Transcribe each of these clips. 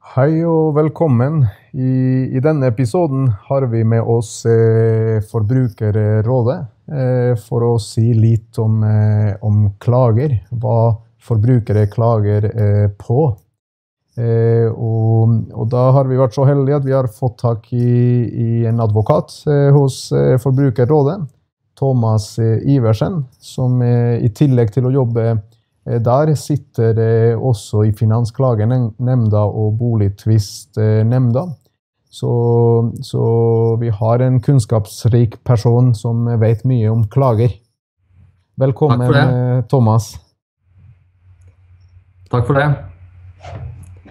Hei og velkommen. I, I, denne episoden har vi med oss eh, Forbrukerrådet eh, for å si litt om, eh, om klager. Hva forbrukere klager eh, på. Eh, og, og, da har vi vært så heldige at vi har fått tak i, i en advokat eh, hos Forbrukerrådet. Thomas Iversen, som i tillegg til å jobbe der sitter også i Finansklagenemnda og Boligtvistnemnda. Så, så, vi har en kunnskapsrik person som vet mye om klager. Velkommen, Thomas. Takk for det.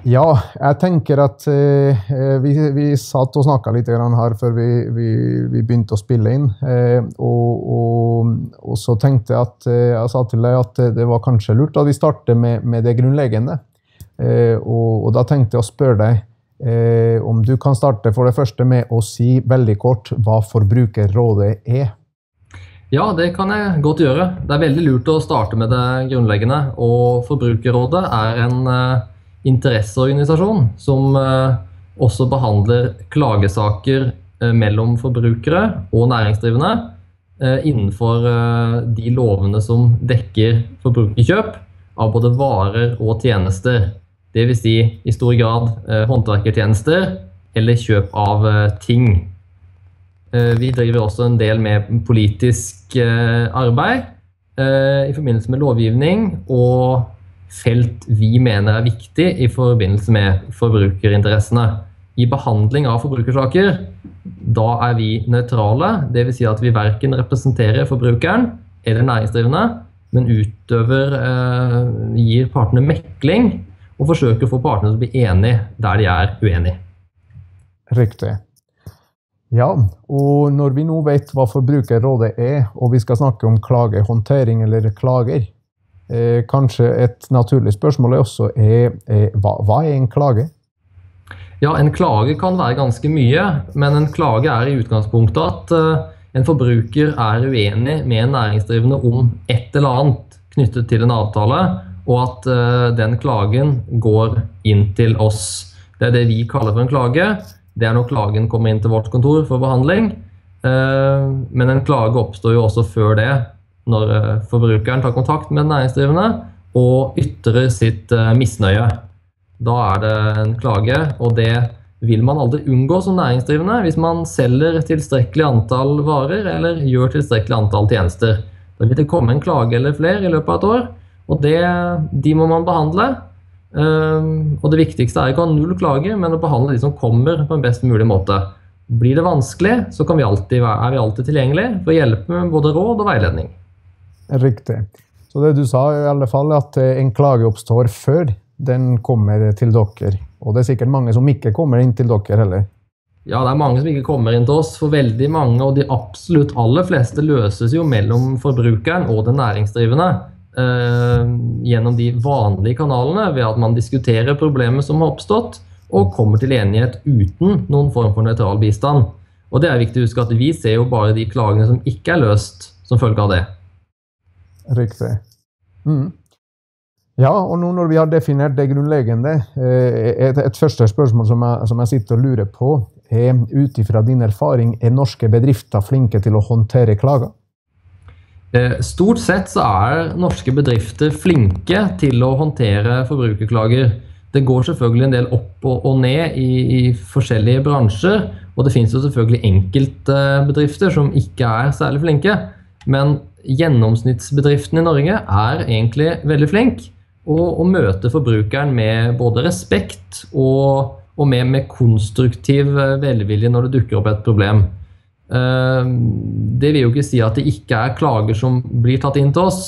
Ja, jeg tenker at eh, vi, vi, satt og snakka litt her før vi, vi, vi, begynte å spille inn. Eh, og, og, og, så tenkte jeg at eh, jeg sa til deg at det var kanskje lurt at vi starter med, med det grunnleggende. Eh, og, og, da tenkte jeg å spørre deg eh, om du kan starte for det første med å si veldig kort hva Forbrukerrådet er. Ja, det kan jeg godt gjøre. Det er veldig lurt å starte med det grunnleggende. Og Forbrukerrådet er en eh, interesseorganisasjon som eh, også behandler klagesaker eh, mellom forbrukere og næringsdrivende eh, innenfor de lovene som dekker forbrukerkjøp av både varer og tjenester. Dvs. Si, i stor grad håndverkertjenester eller kjøp av ting. Vi driver også en del med politisk arbeid i forbindelse med lovgivning og felt vi mener er viktig i forbindelse med forbrukerinteressene. I behandling av forbrukersaker da er vi nøytrale. Dvs. Si at vi verken representerer forbrukeren eller næringsdrivende, men utøver eh, gir partene mekling og forsøker å få partene til å bli enige der de er uenige. Riktig. Ja, og når vi nå vet hva Forbrukerrådet er, og vi skal snakke om klagehåndtering eller klager, Eh, kanskje et naturlig spørsmål er også er, er, hva, hva er en klage? Ja, En klage kan være ganske mye, men en klage er i utgangspunktet at uh, en forbruker er uenig med en næringsdrivende om et eller annet knyttet til en avtale, og at uh, den klagen går inn til oss. Det er det vi kaller for en klage. Det er når klagen kommer inn til vårt kontor for behandling. Uh, men en klage oppstår jo også før det når eh, forbrukeren tar kontakt med den næringsdrivende og ytrer sitt eh, misnøye. Da er det en klage, og det vil man aldri unngå som næringsdrivende hvis man selger tilstrekkelig antall varer eller gjør tilstrekkelig antall tjenester. Da vil det komme en klage eller flere i løpet av et år, og det, de må man behandle. Um, og det viktigste er ikke å ha null klage, men å behandle de som kommer på en best mulig måte. Blir det vanskelig, så vi alltid, er vi alltid tilgjengelige for å hjelpe med både råd og veiledning. Riktig. Så det du sa, i alle fall, at eh, en klage oppstår før den kommer til dere. Og det er sikkert mange som ikke kommer inn til dere heller. Ja, det er mange som ikke kommer inn til oss. For veldig mange, og de absolutt aller fleste, løses jo mellom forbrukeren og den næringsdrivende. Eh, gjennom de vanlige kanalene, ved at man diskuterer problemet som har oppstått, og kommer til enighet uten noen form for nøytral bistand. Og det er viktig å huske at Vi ser jo bare de klagene som ikke er løst som følge av det. Riktig. Mm. Ja, og nå når vi har definert det grunnleggende, eh, et, et første spørsmål som jeg, som jeg, sitter og lurer på, er ut ifra din erfaring, er norske bedrifter flinke til å håndtere klager? Eh, stort sett så er norske bedrifter flinke til å håndtere forbrukerklager. Det går selvfølgelig en del opp og, ned i, i forskjellige bransjer, og det finnes jo selvfølgelig enkeltbedrifter som ikke er særlig flinke. Men gjennomsnittsbedriften i Norge er egentlig veldig flink og, og møter forbrukeren med både respekt og, og med, med, konstruktiv eh, velvilje når det dukker opp et problem. Eh, det vil jo ikke si at det ikke er klager som blir tatt inn til oss.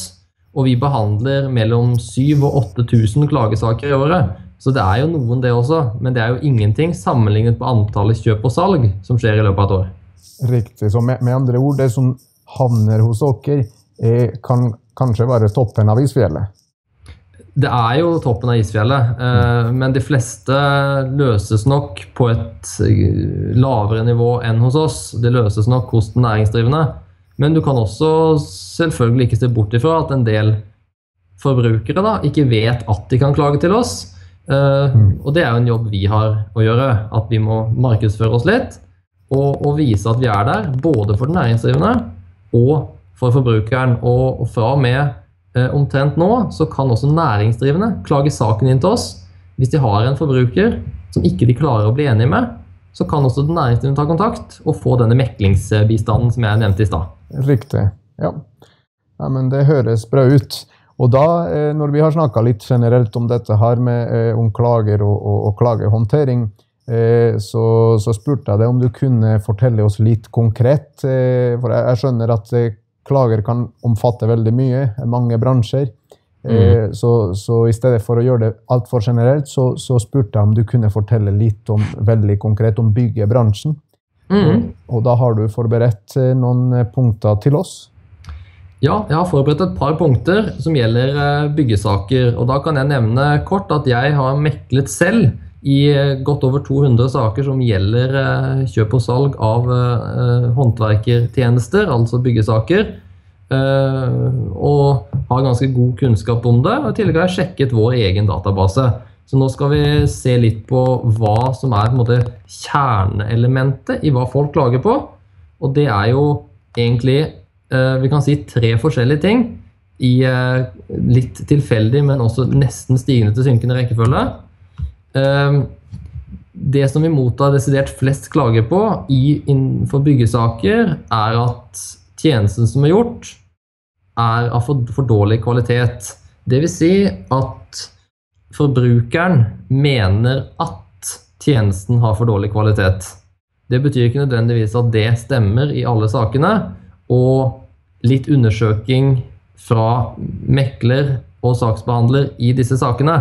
Og vi behandler mellom 7000 og 8000 klagesaker i året. Så det er jo noen, det også. Men det er jo ingenting sammenlignet på antallet kjøp og salg som skjer i løpet av et år. Riktig. Så med, med andre ord, det som havner hos dere, er, kan kanskje være toppen av isfjellet? Det er jo toppen av isfjellet, eh, men de fleste løses nok på et eh, lavere nivå enn hos oss. Det løses nok hos den næringsdrivende. Men du kan også selvfølgelig ikke se bort ifra at en del forbrukere da, ikke vet at de kan klage til oss. Uh, og det er jo en jobb vi har å gjøre. At vi må markedsføre oss litt og, og vise at vi er der. Både for den næringsdrivende og for forbrukeren. Og, fra og med uh, omtrent nå så kan også næringsdrivende klage saken inn til oss. Hvis de har en forbruker som ikke de klarer å bli enige med, så kan også den næringsdrivende ta kontakt og få denne meklingsbistanden som jeg nevnte i stad. Riktig. Ja. ja. Men det høres bra ut. Og da, eh, når vi har snakka litt generelt om dette her med, eh, om klager og, og, og klagehåndtering, eh, så, så, spurte jeg deg om du kunne fortelle oss litt konkret. For jeg, jeg skjønner at klager kan omfatte veldig mye, mange bransjer. Mm. Så, så, i stedet for å gjøre det altfor generelt, så, så, spurte jeg om du kunne fortelle litt om, veldig konkret om byggebransjen. Mm. Og da har du forberedt noen punkter til oss. Ja, jeg har forberedt et par punkter som gjelder eh, byggesaker. og Da kan jeg nevne kort at jeg har meklet selv i eh, godt over 200 saker som gjelder eh, kjøp og salg av håndverkertjenester, altså byggesaker. Og har ganske god kunnskap om det. og I tillegg har jeg sjekket vår egen database. Så nå skal vi se litt på hva som er på måte, kjerneelementet i hva folk klager på. Og det er jo egentlig Eh, vi kan si tre forskjellige ting i eh, litt tilfeldig, men også nesten stigende til synkende rekkefølge. Eh, det som vi mottar desidert flest klager på innenfor byggesaker, er at tjenesten som er gjort, er av for, for dårlig kvalitet. Dvs. Si at forbrukeren mener at tjenesten har for dårlig kvalitet. Det betyr ikke nødvendigvis at det stemmer i alle sakene. Og litt undersøking fra mekler og saksbehandler i disse sakene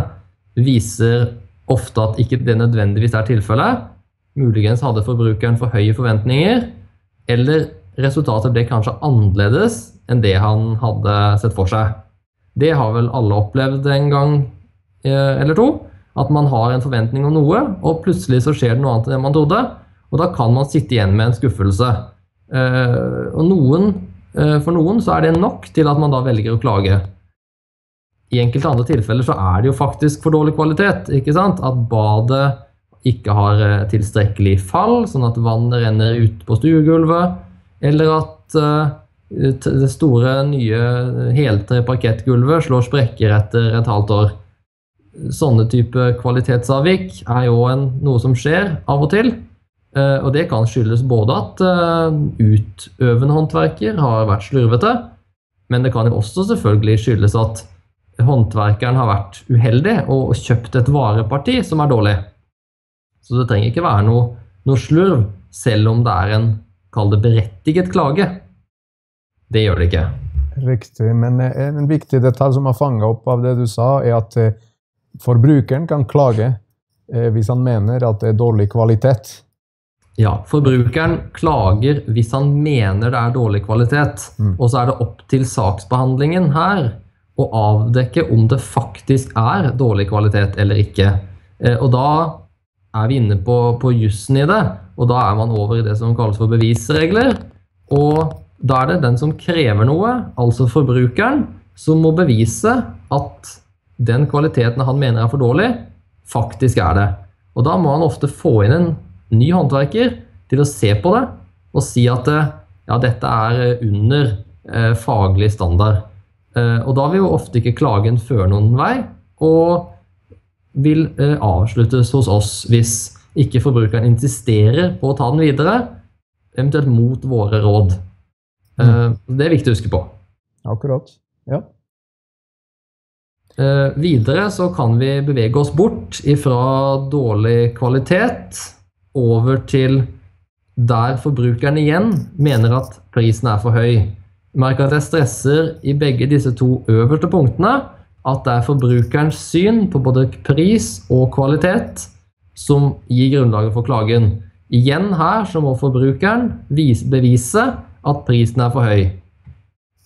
viser ofte at ikke det nødvendigvis er tilfellet. Muligens hadde forbrukeren for høye forventninger, eller resultatet ble kanskje annerledes enn det han hadde sett for seg. Det har vel alle opplevd en gang eh, eller to. At man har en forventning om noe, og plutselig så skjer det noe annet enn det man trodde. Og da kan man sitte igjen med en skuffelse. Eh, og noen Eh, for noen så er det nok til at man da velger å klage. I enkelte andre tilfeller så er det jo faktisk for dårlig kvalitet. ikke sant? At badet ikke har eh, tilstrekkelig fall, sånn at vannet renner ut på stuegulvet. Eller at uh, det store, nye heltre parkettgulvet slår sprekker etter et halvt år. Sånne type kvalitetsavvik er jo en, noe som skjer av og til. Uh, og det kan skyldes både at utøvende håndverker har vært slurvete, men det kan jo også selvfølgelig skyldes at håndverkeren har vært uheldig og kjøpt et vareparti som er dårlig. Så det trenger ikke være noe, noe slurv, selv om det er en kall det berettiget klage. Det gjør det ikke. Riktig, men eh, en viktig detalj som har fanga opp av det du sa, er at forbrukeren kan klage hvis han mener at det er dårlig kvalitet. Ja, forbrukeren klager hvis han mener det er dårlig kvalitet. Mm. Og så er det opp til saksbehandlingen her å avdekke om det faktisk er dårlig kvalitet eller ikke. Eh, og da er vi inne på, på jussen i det, og da er man over i det som kalles for bevisregler. Og da er det den som krever noe, altså forbrukeren, som må bevise at den kvaliteten han mener er for dårlig, faktisk er det. Og da må han ofte få inn en ny håndverker til å se på det og si at eh, ja, dette er under eh, faglig standard. Eh, og da vil jo ofte ikke klagen føre noen vei, og vil eh, avsluttes hos oss hvis ikke forbrukeren insisterer på å ta den videre, eventuelt mot våre råd. Eh, mm. Det er viktig å huske på. Akkurat. Ja. videre så kan vi bevege oss bort ifra dårlig kvalitet over til der forbrukeren igjen mener at prisen er for høy. Merk at jeg stresser i begge disse to øverste punktene at det er forbrukerens syn på både pris og kvalitet som gir grunnlaget for klagen. Igjen her så må forbrukeren bevise at prisen er for høy.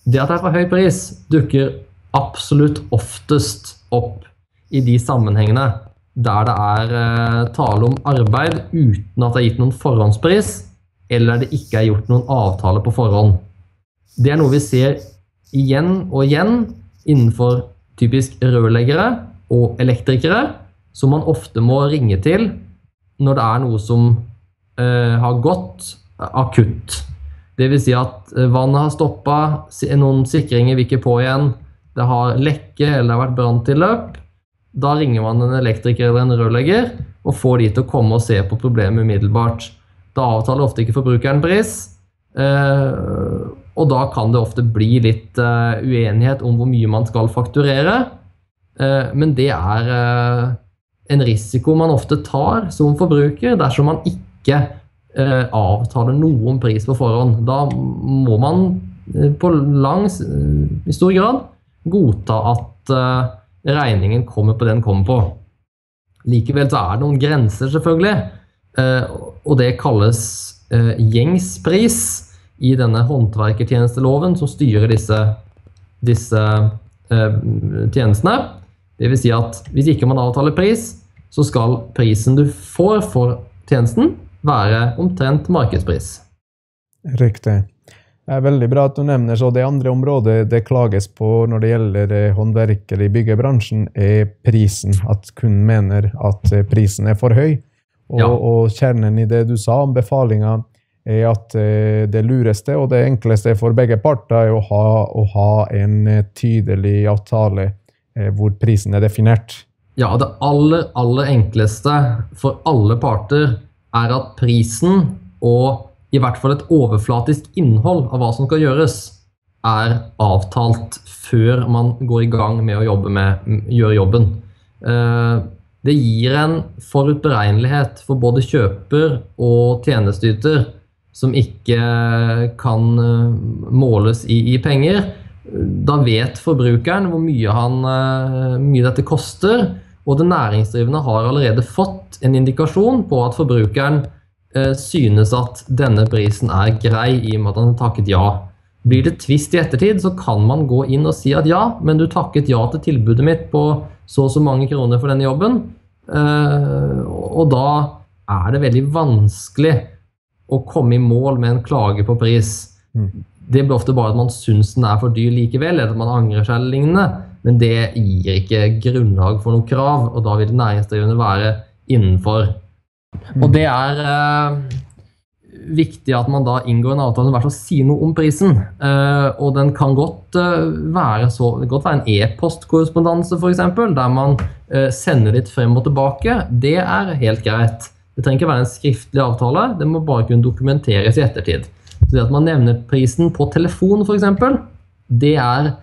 Det at det er for høy pris, dukker absolutt oftest opp i de sammenhengene der det er eh, tale om arbeid uten at det er gitt noen forhåndspris, eller det ikke er gjort noen avtale på forhånd. Det er noe vi ser igjen og igjen innenfor typisk rørleggere og elektrikere, som man ofte må ringe til når det er noe som eh, har gått akutt. Dvs. Si at eh, vannet har stoppa, noen sikringer vil ikke på igjen, det har lekke eller det har vært branntilløp. Da ringer man en elektriker eller en rørlegger og får de til å komme og se på problemet umiddelbart. Da avtaler ofte ikke forbrukeren pris. Eh, og da kan det ofte bli litt uh, uenighet om hvor mye man skal fakturere. Uh, men det er uh, en risiko man ofte tar som forbruker dersom man ikke avtaler noen pris på forhånd. Da må man på lang, i stor grad godta at regningen kommer på det den kommer på. Likevel så er det noen grenser, selvfølgelig, og det kalles gjengspris i denne håndverkertjenesteloven som styrer disse, disse eh, tjenestene. Dvs. Si at hvis ikke man avtaler pris, så skal prisen du får for tjenesten, være omtrent markedspris. Riktig. Det er veldig bra at du nevner så det andre området det klages på når det gjelder eh, håndverkere i byggebransjen, er prisen. At kunden mener at eh, prisen er for høy. Og, ja. og kjernen i det du sa om befalinga, er at eh, det lureste og det enkleste for begge parter er å ha, å ha en eh, tydelig avtale eh, hvor prisen er definert. Ja, det aller, aller enkleste for alle parter er at prisen og i hvert fall et overflatisk innhold av hva som skal gjøres, er avtalt før man går i gang med å jobbe med, gjøre jobben. Det gir en forutberegnelighet for både kjøper og tjenesteyter som ikke kan eh, måles i, i penger. Da vet forbrukeren hvor mye, han, eh, mye, dette koster, og den næringsdrivende har allerede fått en indikasjon på at forbrukeren eh, synes at denne prisen er grei, i og med at han har takket ja. Blir det tvist i ettertid, så kan man gå inn og si at ja, men du takket ja til tilbudet mitt på så og så mange kroner for denne jobben. Og da er det veldig vanskelig å komme i mål med en klage på pris. Mm. Det blir ofte bare at man syns den er for dyr likevel, eller at man angrer seg eller lignende. Men det gir ikke grunnlag for noe krav, og da vil næringsdrivende være innenfor. Mm. Og det er eh, viktig at man da inngår en avtale som i hvert fall sier noe om prisen. Eh, og den kan godt eh, være, så, godt være en e-postkorrespondanse, f.eks., der man eh, sender litt frem og tilbake. Det er helt greit. Det trenger ikke være en skriftlig avtale, det må bare kunne dokumenteres i ettertid. Så det at man nevner prisen på telefon, f.eks., det er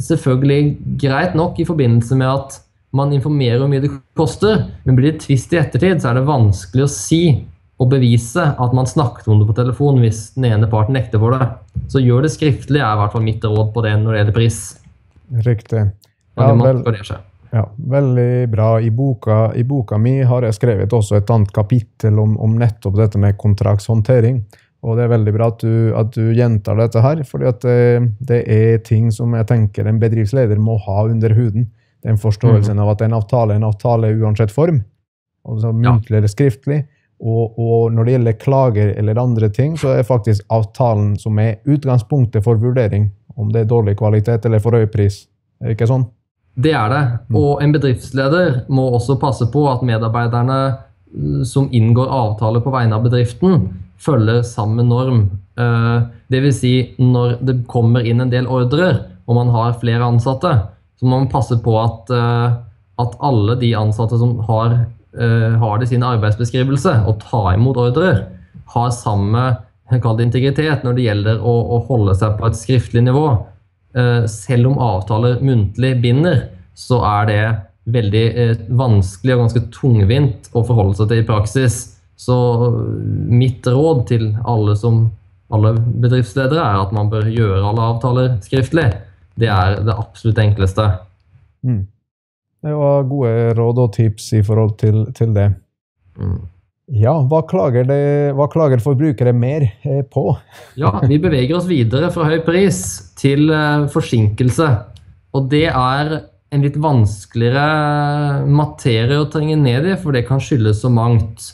selvfølgelig greit nok i forbindelse med at man informerer hvor mye det koster, men blir det tvist i ettertid, så er det vanskelig å si og bevise at man snakket om det på telefon hvis den ene parten nekter for det. Så gjør det skriftlig, er i hvert fall mitt råd på det når det gjelder pris. Riktig. Ja, vel. Ja, Veldig bra. I boka, I boka, mi har jeg skrevet også et annet kapittel om, om nettopp dette med kontraktshåndtering. Og det er veldig bra at du, at du gjentar dette her, for det, eh, det, er ting som jeg tenker en bedriftsleder må ha under huden. Den forståelsen mm. av at en avtale er en avtale uansett form, altså muntlig ja. eller skriftlig. Og, og, når det gjelder klager eller andre ting, så er faktisk avtalen som er utgangspunktet for vurdering, om det er dårlig kvalitet eller for høy pris. Er det ikke sånn? Det er det. Mm. Og en bedriftsleder må også passe på at medarbeiderne mm, som inngår avtaler på vegne av bedriften, følger samme norm. Eh, Dvs. Si når det kommer inn en del ordrer, og man har flere ansatte, så må man passe på at, eh, at alle de ansatte som har, eh, har det i sin arbeidsbeskrivelse, å ta imot ordrer, har samme integritet når det gjelder å, å holde seg på et skriftlig nivå. Eh, selv om avtaler muntlig binder, så er det veldig eh, vanskelig og ganske tungvint å forholde seg til i praksis. Så mitt råd til alle, som, alle bedriftsledere er at man bør gjøre alle avtaler skriftlig. Det er det absolutt enkleste. Mm. Det var gode råd og tips i forhold til, til det. Mm. Ja, hva klager, det, hva klager, forbrukere mer eh, på? ja, Vi beveger oss videre fra høy pris til eh, forsinkelse. Og det er en litt vanskeligere materie å trenge ned i, for det kan skyldes så mangt.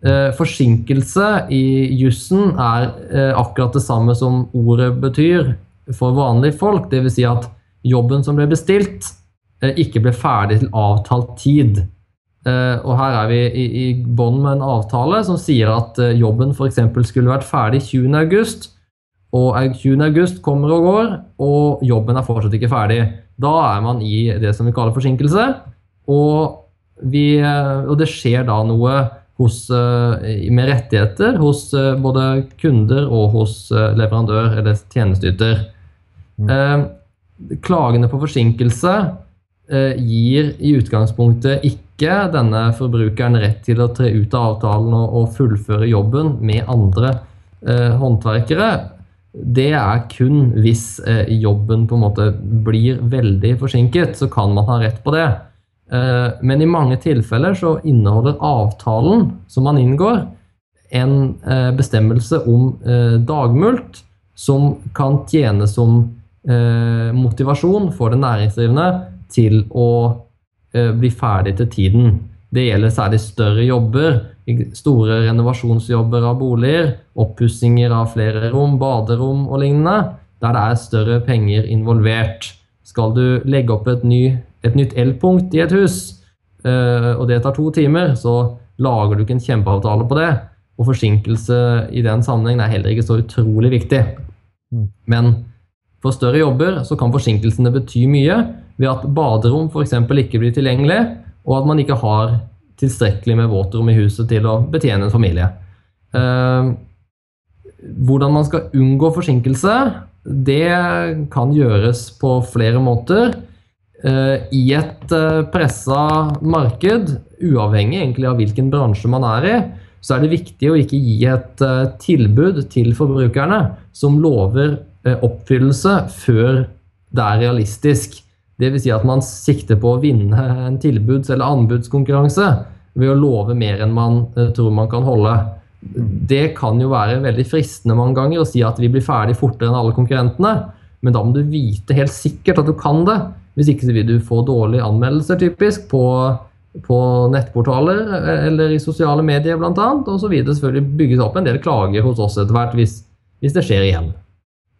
Eh, forsinkelse i jussen er akkurat det samme som ordet betyr for vanlige folk. Dvs. Si at jobben som ble bestilt, ikke ble ferdig til avtalt tid. Og her er vi i, i bånd med en avtale som sier at jobben f.eks. skulle vært ferdig 20.8, og 20.8 kommer og går, og jobben er fortsatt ikke ferdig. Da er man i det som vi kaller forsinkelse, og, vi, og det skjer da noe hos, med rettigheter hos både kunder og hos leverandør eller tjenesteyter. Mm. Klagene på forsinkelse Eh, gir i utgangspunktet ikke denne forbrukeren rett til å tre ut av avtalen og, og fullføre jobben med andre eh, håndverkere. Det er kun hvis eh, jobben på en måte blir veldig forsinket, så kan man ha rett på det. Eh, men i mange tilfeller så inneholder avtalen som man inngår, en eh, bestemmelse om eh, dagmult som kan tjene som motivasjon for den næringsdrivende til å eh, bli ferdig til tiden. Det gjelder særlig større jobber, store renovasjonsjobber av boliger, oppussinger av flere rom, baderom og lignende, der det er større penger involvert. Skal du legge opp et, ny, et nytt elpunkt i et hus, eh, og det tar to timer, så lager du ikke en kjempeavtale på det. Og forsinkelse i den sammenhengen er heller ikke så utrolig viktig. Mm. Men for større jobber så kan forsinkelsene bety mye, ved at baderom f.eks. ikke blir tilgjengelig, og at man ikke har tilstrekkelig med våtrom i huset til å betjene en familie. Eh, hvordan man skal unngå forsinkelse, det kan gjøres på flere måter. Eh, I et eh, pressa marked, uavhengig egentlig av hvilken bransje man er i, så er det viktig å ikke gi et tilbud til forbrukerne som lover oppfyllelse før det er realistisk. Dvs. Si at man sikter på å vinne en tilbuds- eller anbudskonkurranse ved å love mer enn man uh, tror man kan holde. Det kan jo være veldig fristende mange ganger å si at vi blir ferdig fortere enn alle konkurrentene, men da må du vite helt sikkert at du kan det. Hvis ikke så vil du få dårlige anmeldelser typisk på, på nettportaler eh, eller i sosiale medier bl.a. Og så vil det selvfølgelig bygges opp en del klager hos oss etter hvert hvis, hvis det skjer igjen.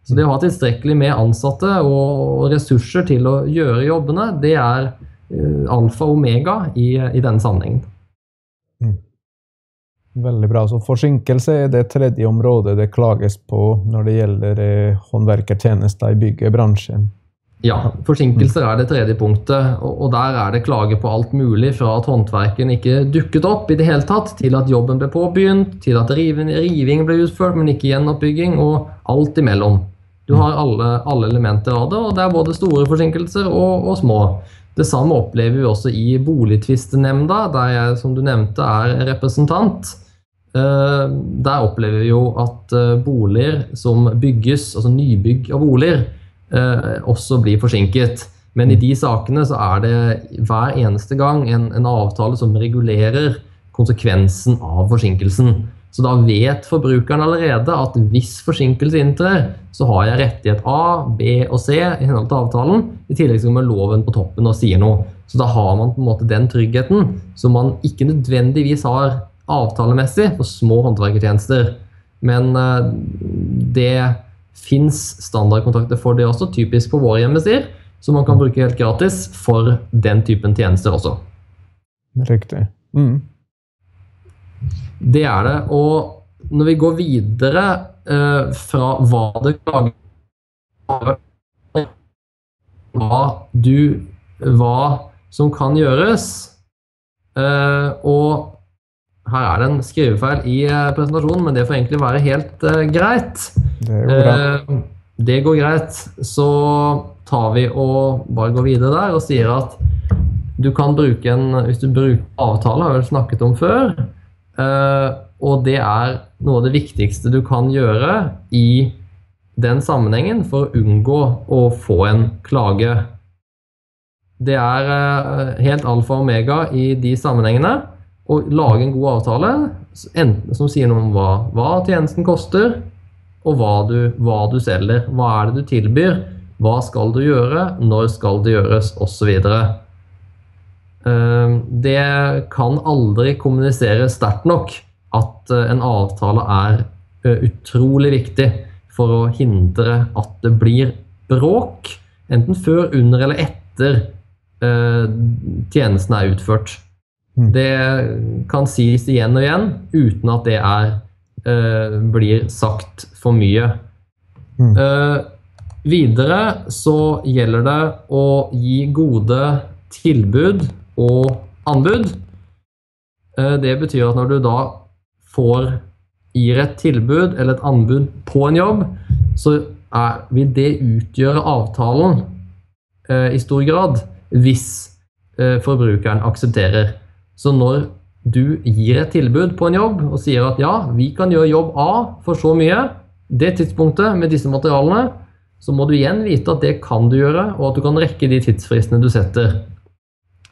Så det å ha tilstrekkelig med ansatte og ressurser til å gjøre jobbene, det er eh, alfa og omega i, i denne sammenhengen. Mm. Veldig bra. Så forsinkelse er det tredje området det klages på når det gjelder eh, håndverkertjenester i byggebransjen. Ja, forsinkelser er det tredje punktet. Og, der er det klage på alt mulig, fra at håndverken ikke dukket opp i det hele tatt, til at jobben ble påbegynt, til at riving, riving ble utført, men ikke gjenoppbygging, og alt imellom. Du har alle, alle, elementer av det, og det er både store forsinkelser og, og små. Det samme opplever vi også i Boligtvistenemnda, der jeg som du nevnte er representant. Uh, der opplever vi jo at uh, boliger som bygges, altså nybygg av boliger, uh, også blir forsinket. Men i de sakene så er det hver eneste gang en, en avtale som regulerer konsekvensen av forsinkelsen. Så da vet forbrukeren allerede at hvis forsinkelse inntrer, så har jeg rettighet A, B og C i henhold til avtalen. I tillegg kommer loven på toppen og sier noe. Så da har man på en måte den tryggheten som man ikke nødvendigvis har avtalemessig for små håndverkertjenester. Men uh, det fins standardkontrakter for det også, typisk på våre hjemmesider. Som man kan bruke helt gratis for den typen tjenester også. Riktig. Mm. Det er det. Og når vi går videre eh, fra hva det klager hva du Hva som kan gjøres. Eh, og her er det en skrivefeil i eh, presentasjonen, men det får egentlig være helt eh, greit. Det går, eh, det går greit. Så tar vi og bare går videre der og sier at du kan bruke en Hvis du bruker avtale, har vi snakket om før, og det er noe av det viktigste du kan gjøre i den sammenhengen for å unngå å få en klage. Det er uh, helt alfa og omega i de sammenhengene å lage en god avtale som sier noe om hva, hva tjenesten koster, og hva du, hva du selger. Hva er det du tilbyr? Hva skal du gjøre? Når skal det gjøres? Osv. Ehm, det kan aldri kommuniseres sterkt nok at eh, en avtale er eh, utrolig viktig for å hindre at det blir bråk, enten før, under eller etter eh, tjenesten er utført. Mm. Det kan sies igjen og igjen uten at det er, blir sagt for mye. Mm. Videre så gjelder det å gi gode tilbud og anbud. Eh, det betyr at når du da får gir et tilbud eller et anbud på en jobb, så er, vil det utgjøre avtalen eh, i stor grad hvis eh, forbrukeren aksepterer. Så når du gir et tilbud på en jobb og sier at ja, vi kan gjøre jobb A for så mye, det tidspunktet med disse materialene, så må du igjen vite at det kan du gjøre, og at du kan rekke de tidsfristene du setter.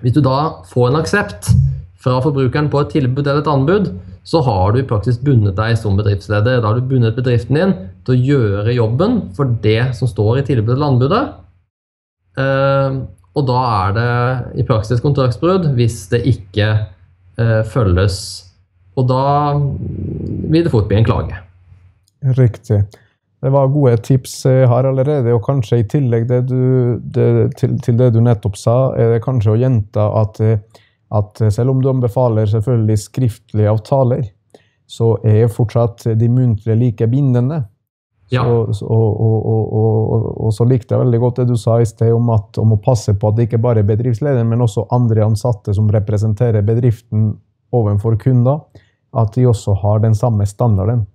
Hvis du da får en aksept fra forbrukeren på et tilbud eller et anbud, så har du i praksis bundet deg som bedriftsleder. Da har du bundet bedriften din til å gjøre jobben for det som står i tilbudet eller anbudet. Eh, og da er det i praksis kontraktsbrudd hvis det ikke eh, følges. Og da vil det fort bli en klage. Riktig. Det var gode tips her allerede, og kanskje i tillegg det du, det, til, til, det du nettopp sa, er det kanskje å gjenta at at selv om du anbefaler selvfølgelig skriftlige avtaler, så er fortsatt de muntlige like bindende. Ja. Så, og, og, og, og, så likte jeg veldig godt det du sa i sted om, at, om å passe på at det ikke bare er bedriftslederen, men også andre ansatte som representerer bedriften overfor kunder, at de også har den samme standarden.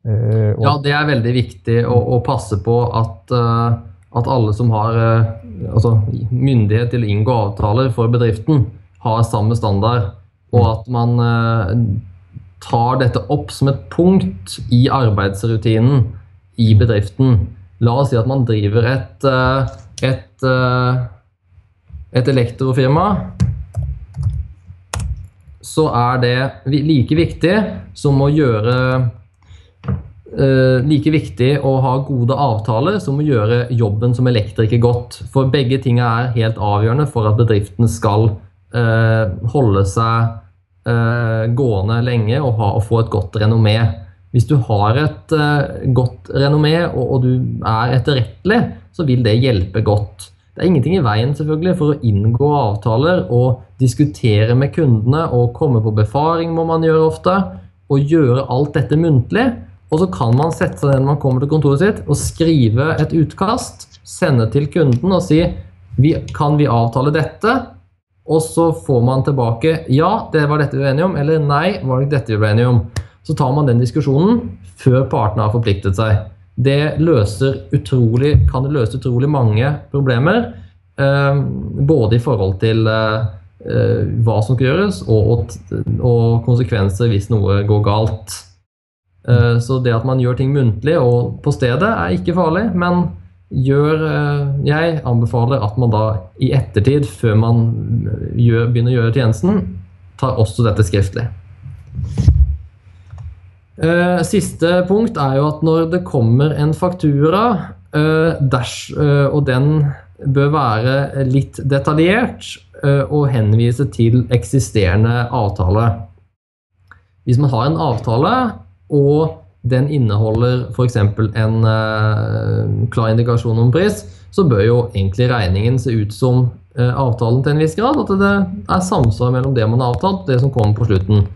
Eh, ja, det er veldig viktig å, å passe på at, uh, at alle som har uh, altså, myndighet til å inngå avtaler for bedriften, har samme standard, og at man tar dette opp som et punkt i arbeidsrutinen i bedriften. La oss si at man driver et, et, et elektrofirma. Så er det like viktig som å gjøre Uh, like viktig å ha gode avtaler som å gjøre jobben som elektriker godt. For begge ting er helt avgjørende for at bedriften skal eh, holde seg eh, gående lenge og, ha, og, få et godt renommé. Hvis du har et godt renommé og, og, du er etterrettelig, så vil det hjelpe godt. Det er ingenting i veien selvfølgelig for å inngå avtaler og diskutere med kundene og komme på befaring, må man gjøre ofte, og gjøre alt dette muntlig. Og så kan man sette seg ned når man kommer til kontoret sitt og skrive et utkast, sende til kunden og si vi, kan vi avtale dette? Og så får man tilbake ja, det var dette vi var enige om, eller nei, var det dette vi ble enige om. Så tar man den diskusjonen før partene har forpliktet seg. Det utrolig, kan det løse utrolig mange problemer, eh, både i forhold til eh, hva som skal gjøres, og, og, og konsekvenser hvis noe går galt. Eh, så det at man gjør ting muntlig og på stedet, er ikke farlig. Men gjør, eh, jeg anbefaler at man da i ettertid, før man gjør, begynner å gjøre tjenesten, tar også dette skriftlig. Eh, siste punkt er jo at når det kommer en faktura, og den bør være litt detaljert, og henvise til eksisterende avtale. Hvis man har en avtale og den inneholder f.eks. en uh, klar indikasjon om pris, så bør jo egentlig regningen se ut som uh, avtalen til en viss grad. At det er samsvar mellom det man har avtalt, og det som kommer på slutten.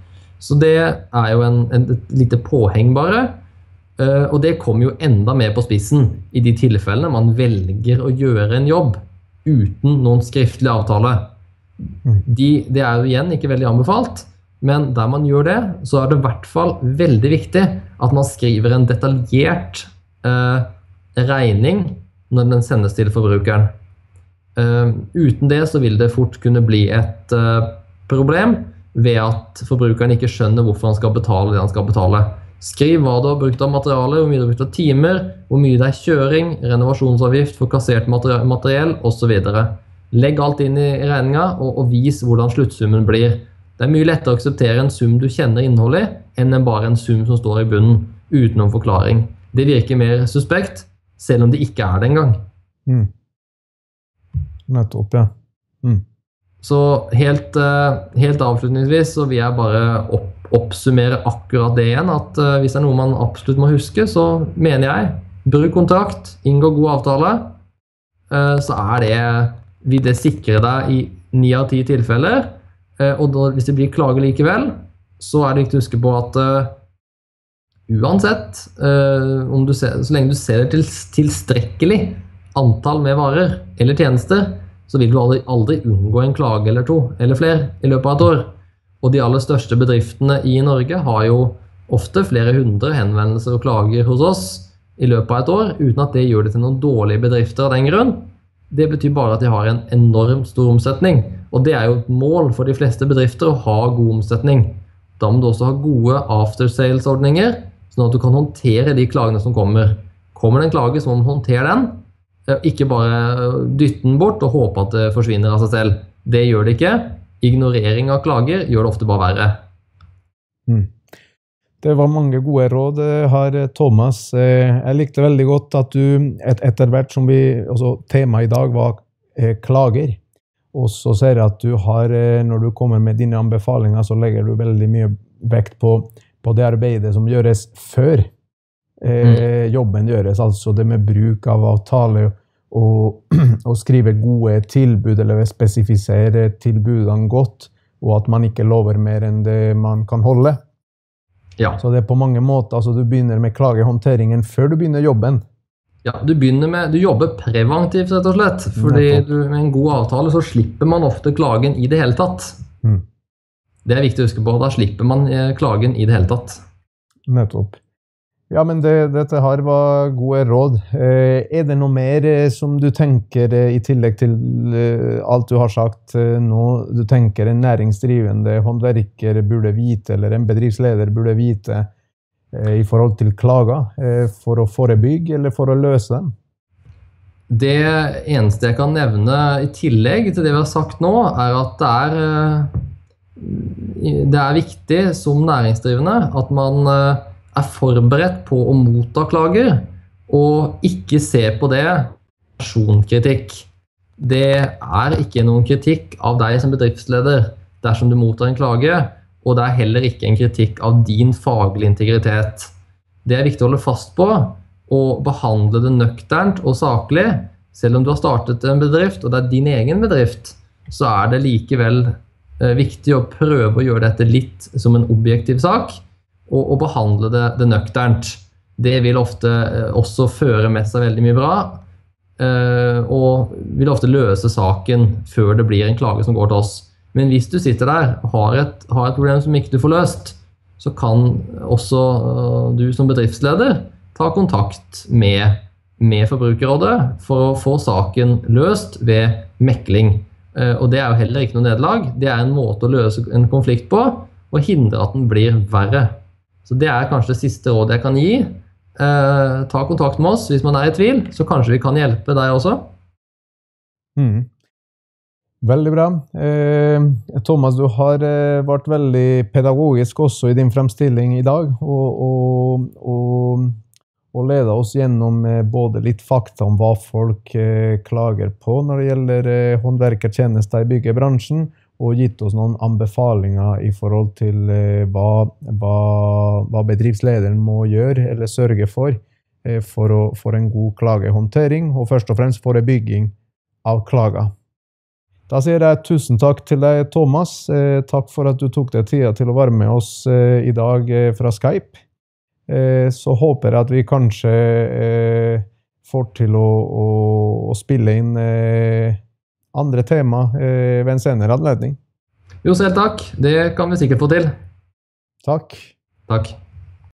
Så det er jo en, en, et lite påheng, bare. Uh, og det kommer jo enda mer på spissen i de tilfellene man velger å gjøre en jobb uten noen skriftlig avtale. Mm. De, det er jo igjen ikke veldig anbefalt. Men der man gjør det, så er det i hvert fall veldig viktig at man skriver en detaljert eh, regning når den sendes til forbrukeren. Eh, uten det så vil det fort kunne bli et eh, problem ved at forbrukeren ikke skjønner hvorfor han skal betale det han skal betale. Skriv hva du har brukt av materiale, hvor mye du har brukt av timer, hvor mye det er kjøring, renovasjonsavgift for kassert materiell osv. Legg alt inn i regninga, og, og vis hvordan sluttsummen blir. Det er mye lettere å akseptere en sum du kjenner innholdet i, enn bare en sum som står i bunnen uten noen forklaring. Det virker mer suspekt, selv om det ikke er det engang. Mm. Nettopp, ja. Mm. Så helt, eh, helt, avslutningsvis så vil jeg bare opp, oppsummere akkurat det igjen. At uh, hvis det er noe man absolutt må huske, så mener jeg bruk kontrakt, inngå god avtale. Uh, så er det vil det sikre deg i ni av ti tilfeller og da, hvis det blir klage likevel, så er det viktig å huske på at uansett, ser, så lenge du ser det til tilstrekkelig antall med varer eller tjenester, så vil du aldri, aldri unngå en klage eller to eller flere i løpet av et år. Og de aller største bedriftene i Norge har jo ofte flere hundre henvendelser og klager hos oss i løpet av et år, uten at det gjør det til noen dårlige bedrifter av den grunn. Det betyr bare at de har en enormt stor omsetning. Og det er jo et mål for de fleste bedrifter å ha god omsetning. Da må du også ha gode aftersales-ordninger, sånn at du kan håndtere de klagene som kommer. Kommer det en klage, så må man håndtere den. Ikke bare dytte den bort og håpe at det forsvinner av seg selv. Det gjør det ikke. Ignorering av klager gjør det ofte bare verre. Mm. Det var mange gode råd her, Thomas. Eh, jeg likte veldig godt at du etter hvert som vi altså Temaet i dag var eh, klager. Og så ser jeg at du har, når du kommer med dine anbefalinger, så legger du veldig mye vekt på, på det arbeidet som gjøres før eh, jobben gjøres. Altså det med bruk av avtale og, og skrive gode tilbud, eller spesifisere tilbudene godt, og at man ikke lover mer enn det man kan holde. Ja. Så det er på mange måter, altså Du begynner med klagehåndteringen før du begynner jobben. Ja, Du begynner med, du jobber preventivt, rett og slett. fordi du, Med en god avtale så slipper man ofte klagen i det hele tatt. Mm. Det er viktig å huske på. Da slipper man eh, klagen i det hele tatt. Nettopp. Ja, men det, dette her var gode råd. Eh, er det noe mer eh, som du tenker, eh, i tillegg til alt du har sagt nå, du tenker en næringsdrivende håndverker burde vite, eller en bedriftsleder burde vite i forhold til klager, for å forebygge eller for å løse dem? Det eneste jeg kan nevne i tillegg til det vi har sagt nå, er at det er, det er viktig som næringsdrivende at man er forberedt på å motta klager, og ikke se på det personkritikk. Det er ikke noen kritikk av deg som bedriftsleder dersom du mottar en klage, og det er heller ikke en kritikk av din faglige integritet. Det er viktig å holde fast på og behandle det nøkternt og saklig. Selv om du har startet en bedrift, og det er din egen bedrift, så er det likevel eh, viktig å prøve å gjøre dette litt som en objektiv sak og, og behandle det, det, nøkternt. Det vil ofte eh, også føre med seg veldig mye bra. Eh, og vil ofte løse saken før det blir en klage som går til oss. Men hvis du sitter der og har et, har et problem som ikke du får løst, så kan også uh, du som bedriftsleder ta kontakt med, med Forbrukerrådet for å få saken løst ved mekling. Og det er jo heller ikke noe nederlag. Det er en måte å løse en konflikt på og hindre at den blir verre. Så det er kanskje det siste rådet jeg kan gi. Eh, ta kontakt med oss hvis man er i tvil, så kanskje vi kan hjelpe deg også. Mm. Veldig bra. Eh, Thomas, du har eh, vært veldig pedagogisk også i din fremstilling i dag. Og, og, og, og leda oss gjennom eh, både litt fakta om hva folk eh, klager på når det gjelder eh, håndverkertjenester i byggebransjen, og gitt oss noen anbefalinger i forhold til eh, hva, hva, hva bedriftslederen må gjøre eller sørge for eh, for, å, for, en god klagehåndtering, og først og fremst forebygging av klager. Da sier jeg tusen takk til deg, Thomas. Eh, takk for at du tok deg tida til å være med oss i dag fra Skype. Så håper jeg at vi kanskje får til å, å, å spille inn andre tema eh, ved en senere anledning. Jo, selv takk. Det kan vi sikkert få til. Takk. Takk.